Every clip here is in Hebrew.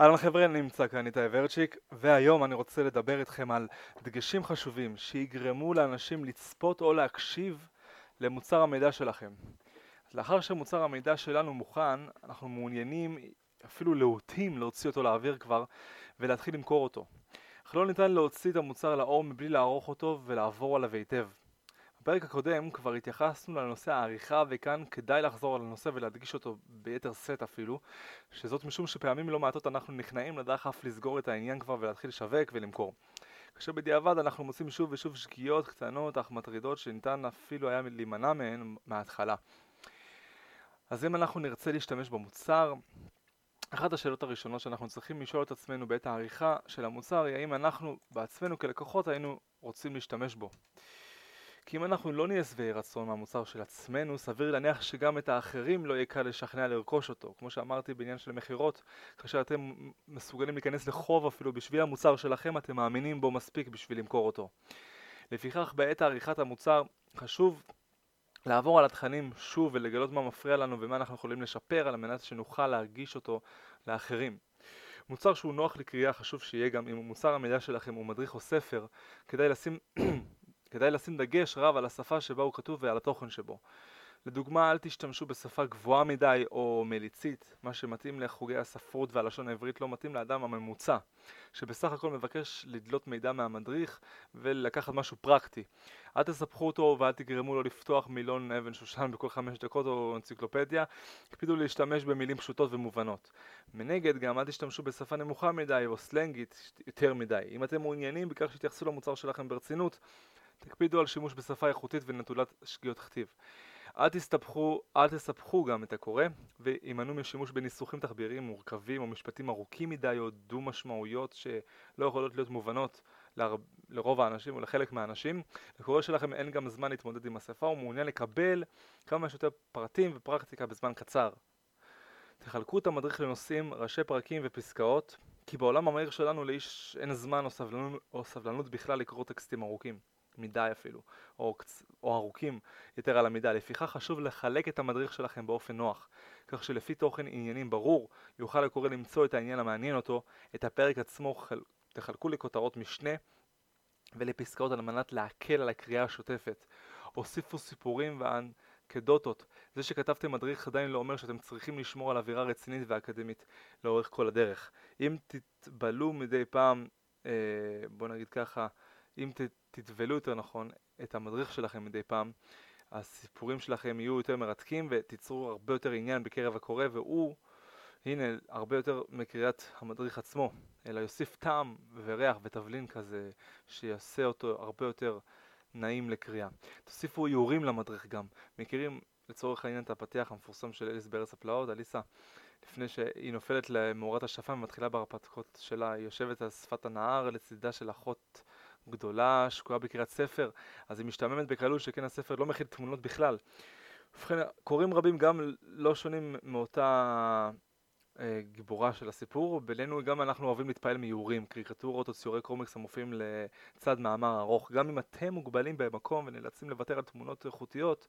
אהלן חבר'ה, נמצא כאן איתי ורצ'יק, והיום אני רוצה לדבר איתכם על דגשים חשובים שיגרמו לאנשים לצפות או להקשיב למוצר המידע שלכם. לאחר שמוצר המידע שלנו מוכן, אנחנו מעוניינים, אפילו להוטים, להוציא אותו לאוויר כבר ולהתחיל למכור אותו. אך לא ניתן להוציא את המוצר לאור מבלי לערוך אותו ולעבור עליו היטב. בפרק הקודם כבר התייחסנו לנושא העריכה וכאן כדאי לחזור על הנושא ולהדגיש אותו ביתר שאת אפילו שזאת משום שפעמים לא מעטות אנחנו נכנעים לדחף לסגור את העניין כבר ולהתחיל לשווק ולמכור. כאשר בדיעבד אנחנו מוצאים שוב ושוב שגיאות קטנות אך מטרידות שניתן אפילו היה להימנע מהן מההתחלה. אז אם אנחנו נרצה להשתמש במוצר אחת השאלות הראשונות שאנחנו צריכים לשאול את עצמנו בעת העריכה של המוצר היא האם אנחנו בעצמנו כלקוחות היינו רוצים להשתמש בו כי אם אנחנו לא נהיה שבעי רצון מהמוצר של עצמנו, סביר להניח שגם את האחרים לא יהיה קל לשכנע לרכוש אותו. כמו שאמרתי בעניין של מכירות, כאשר אתם מסוגלים להיכנס לחוב אפילו בשביל המוצר שלכם, אתם מאמינים בו מספיק בשביל למכור אותו. לפיכך בעת עריכת המוצר חשוב לעבור על התכנים שוב ולגלות מה מפריע לנו ומה אנחנו יכולים לשפר על מנת שנוכל להרגיש אותו לאחרים. מוצר שהוא נוח לקריאה חשוב שיהיה גם אם מוצר המידע שלכם הוא מדריך או ספר כדאי לשים כדאי לשים דגש רב על השפה שבה הוא כתוב ועל התוכן שבו. לדוגמה, אל תשתמשו בשפה גבוהה מדי או מליצית, מה שמתאים לחוגי הספרות והלשון העברית לא מתאים לאדם הממוצע, שבסך הכל מבקש לדלות מידע מהמדריך ולקחת משהו פרקטי. אל תספחו אותו ואל תגרמו לו לפתוח מילון אבן שושן בכל חמש דקות או אנציקלופדיה, הקפידו להשתמש במילים פשוטות ומובנות. מנגד גם אל תשתמשו בשפה נמוכה מדי או סלנגית יותר מדי. אם אתם מעוניינים בכך שיתייחסו למוצר שלכם ברצינות, תקפידו על שימוש בשפה איכותית ונטולת שגיאות כתיב. אל תסתבכו, אל תסבכו גם את הקורא, והימנעו משימוש בניסוחים תחביריים מורכבים או משפטים ארוכים מדי או דו משמעויות שלא יכולות להיות מובנות לר... לרוב האנשים או לחלק מהאנשים. לקורא שלכם אין גם זמן להתמודד עם השפה, הוא מעוניין לקבל כמה שיותר פרטים ופרקטיקה בזמן קצר. תחלקו את המדריך לנושאים, ראשי פרקים ופסקאות, כי בעולם המהיר שלנו לאיש אין זמן או סבלנות, או סבלנות בכלל לקרוא טקסטים ארוכים. מדי אפילו, או, או ארוכים יותר על המידה. לפיכך חשוב לחלק את המדריך שלכם באופן נוח, כך שלפי תוכן עניינים ברור, יוכל הקורא למצוא את העניין המעניין אותו, את הפרק עצמו חל... תחלקו לכותרות משנה ולפסקאות על מנת להקל על הקריאה השוטפת. הוסיפו סיפורים ואנקדוטות. זה שכתבתם מדריך עדיין לא אומר שאתם צריכים לשמור על אווירה רצינית ואקדמית לאורך כל הדרך. אם תתבלו מדי פעם, אה, בוא נגיד ככה, אם תטבלו יותר נכון את המדריך שלכם מדי פעם, הסיפורים שלכם יהיו יותר מרתקים ותיצרו הרבה יותר עניין בקרב הקורא והוא, הנה, הרבה יותר מקריאת המדריך עצמו, אלא יוסיף טעם וריח ותבלין כזה שיעשה אותו הרבה יותר נעים לקריאה. תוסיפו איורים למדריך גם. מכירים לצורך העניין את הפתיח המפורסם של אליס בארץ הפלאות, אליסה לפני שהיא נופלת למאורת השפם ומתחילה בהרפתקות שלה, היא יושבת על שפת הנהר לצידה של אחות גדולה, שקועה בקריאת ספר, אז היא משתממת בקלות שכן הספר לא מכיל תמונות בכלל. ובכן, קוראים רבים גם לא שונים מאותה אה, גיבורה של הסיפור, בינינו גם אנחנו אוהבים להתפעל מאיורים, קריקטורות או ציורי קומיקס המופיעים לצד מאמר ארוך. גם אם אתם מוגבלים במקום ונאלצים לוותר על תמונות איכותיות,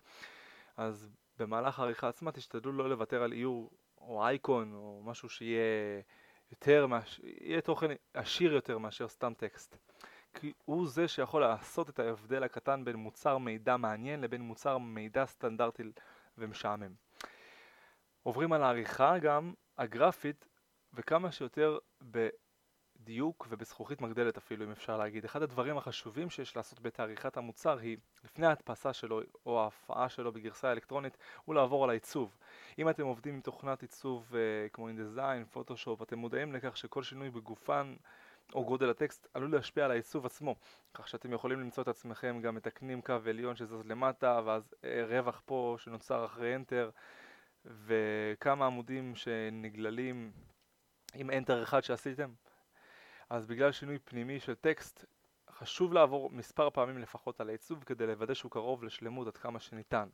אז במהלך העריכה עצמה תשתדלו לא לוותר על איור או אייקון או משהו שיהיה יותר, יהיה תוכן עשיר יותר מאשר סתם טקסט. כי הוא זה שיכול לעשות את ההבדל הקטן בין מוצר מידע מעניין לבין מוצר מידע סטנדרטי ומשעמם. עוברים על העריכה גם הגרפית וכמה שיותר בדיוק ובזכוכית מגדלת אפילו אם אפשר להגיד. אחד הדברים החשובים שיש לעשות בעת עריכת המוצר היא לפני ההדפסה שלו או ההפעה שלו בגרסה אלקטרונית הוא לעבור על העיצוב. אם אתם עובדים עם תוכנת עיצוב uh, כמו אינדזיין, פוטושופ, אתם מודעים לכך שכל שינוי בגופן או גודל הטקסט עלול להשפיע על העיצוב עצמו, כך שאתם יכולים למצוא את עצמכם גם מתקנים קו עליון שזז למטה, ואז אה, רווח פה שנוצר אחרי enter, וכמה עמודים שנגללים עם enter אחד שעשיתם. אז בגלל שינוי פנימי של טקסט, חשוב לעבור מספר פעמים לפחות על העיצוב כדי לוודא שהוא קרוב לשלמות עד כמה שניתן.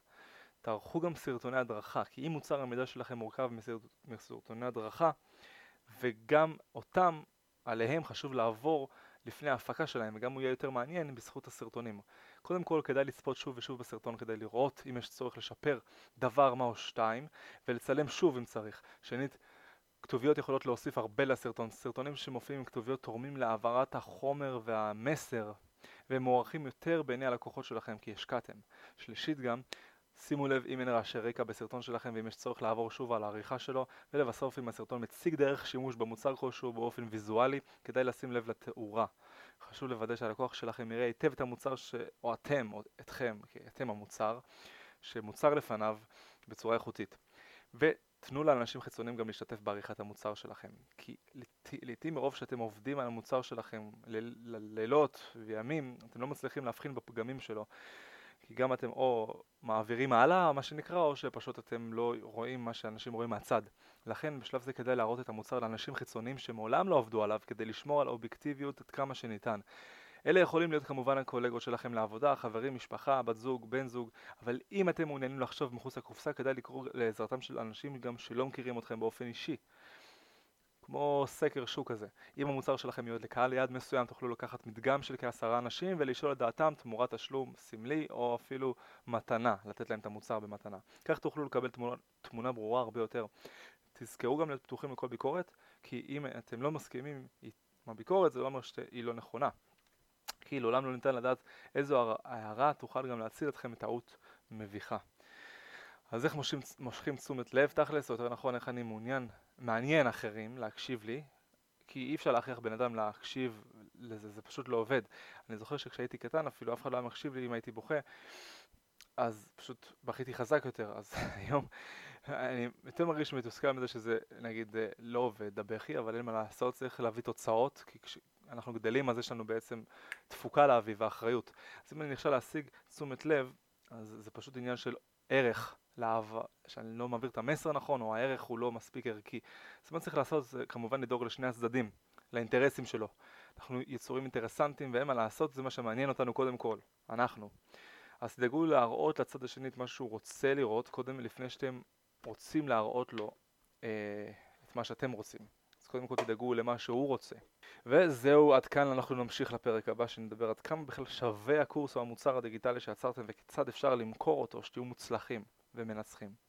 תערכו גם סרטוני הדרכה, כי אם מוצר המידע שלכם מורכב מסרטוני הדרכה, וגם אותם עליהם חשוב לעבור לפני ההפקה שלהם וגם הוא יהיה יותר מעניין בזכות הסרטונים. קודם כל כדאי לצפות שוב ושוב בסרטון כדי לראות אם יש צורך לשפר דבר מה או שתיים ולצלם שוב אם צריך. שנית, כתוביות יכולות להוסיף הרבה לסרטון. סרטונים שמופיעים עם כתוביות תורמים להעברת החומר והמסר והם מוערכים יותר בעיני הלקוחות שלכם כי השקעתם. שלישית גם, שימו לב אם אין רעשי רקע בסרטון שלכם ואם יש צורך לעבור שוב על העריכה שלו ולבסוף אם הסרטון מציג דרך שימוש במוצר כלשהו באופן ויזואלי כדאי לשים לב לתאורה. חשוב לוודא שהלקוח שלכם יראה היטב את המוצר ש... או אתם, או אתכם, כי אתם המוצר שמוצר לפניו בצורה איכותית. ותנו לאנשים חיצוניים גם להשתתף בעריכת המוצר שלכם כי לעיתים מרוב שאתם עובדים על המוצר שלכם לילות וימים אתם לא מצליחים להבחין בפגמים שלו כי גם אתם או מעבירים הלאה מה שנקרא או שפשוט אתם לא רואים מה שאנשים רואים מהצד. לכן בשלב זה כדאי להראות את המוצר לאנשים חיצוניים שמעולם לא עבדו עליו כדי לשמור על אובייקטיביות עד כמה שניתן. אלה יכולים להיות כמובן הקולגות שלכם לעבודה, חברים, משפחה, בת זוג, בן זוג, אבל אם אתם מעוניינים לחשוב מחוץ לקופסה כדאי לקרוא לעזרתם של אנשים גם שלא מכירים אתכם באופן אישי כמו סקר שוק כזה. אם המוצר שלכם מיועד לקהל יעד מסוים, תוכלו לקחת מדגם של כעשרה אנשים ולשאול את דעתם תמורת תשלום סמלי או אפילו מתנה, לתת להם את המוצר במתנה. כך תוכלו לקבל תמונה, תמונה ברורה הרבה יותר. תזכרו גם להיות פתוחים לכל ביקורת, כי אם אתם לא מסכימים עם הביקורת זה לא אומר שהיא לא נכונה. כי לעולם לא ניתן לדעת איזו הערה תוכל גם להציל אתכם מטעות מביכה. אז איך מושכים, מושכים תשומת לב תכלס, או יותר נכון איך אני מעוניין, מעניין אחרים להקשיב לי, כי אי אפשר להכריח בן אדם להקשיב לזה, זה פשוט לא עובד. אני זוכר שכשהייתי קטן אפילו אף אחד לא היה מקשיב לי אם הייתי בוכה, אז פשוט בכיתי חזק יותר, אז היום אני יותר מרגיש מתוסכל מזה שזה נגיד לא עובד הבכי, אבל אין מה לעשות, צריך להביא תוצאות, כי כשאנחנו גדלים אז יש לנו בעצם תפוקה להביא ואחריות. אז אם אני נכשל להשיג תשומת לב, אז זה פשוט עניין של ערך לאהבה, שאני לא מעביר את המסר נכון, או הערך הוא לא מספיק ערכי. אז מה צריך לעשות זה כמובן לדאוג לשני הצדדים, לאינטרסים שלו. אנחנו יצורים אינטרסנטים ואין מה לעשות, זה מה שמעניין אותנו קודם כל, אנחנו. אז תדאגו להראות לצד השני את מה שהוא רוצה לראות, קודם לפני שאתם רוצים להראות לו אה, את מה שאתם רוצים. אז קודם כל תדאגו למה שהוא רוצה. וזהו, עד כאן אנחנו נמשיך לפרק הבא שנדבר עד כמה בכלל שווה הקורס או המוצר הדיגיטלי שיצרתם וכיצד אפשר למכור אותו, שתהיו מוצלחים ומנצחים.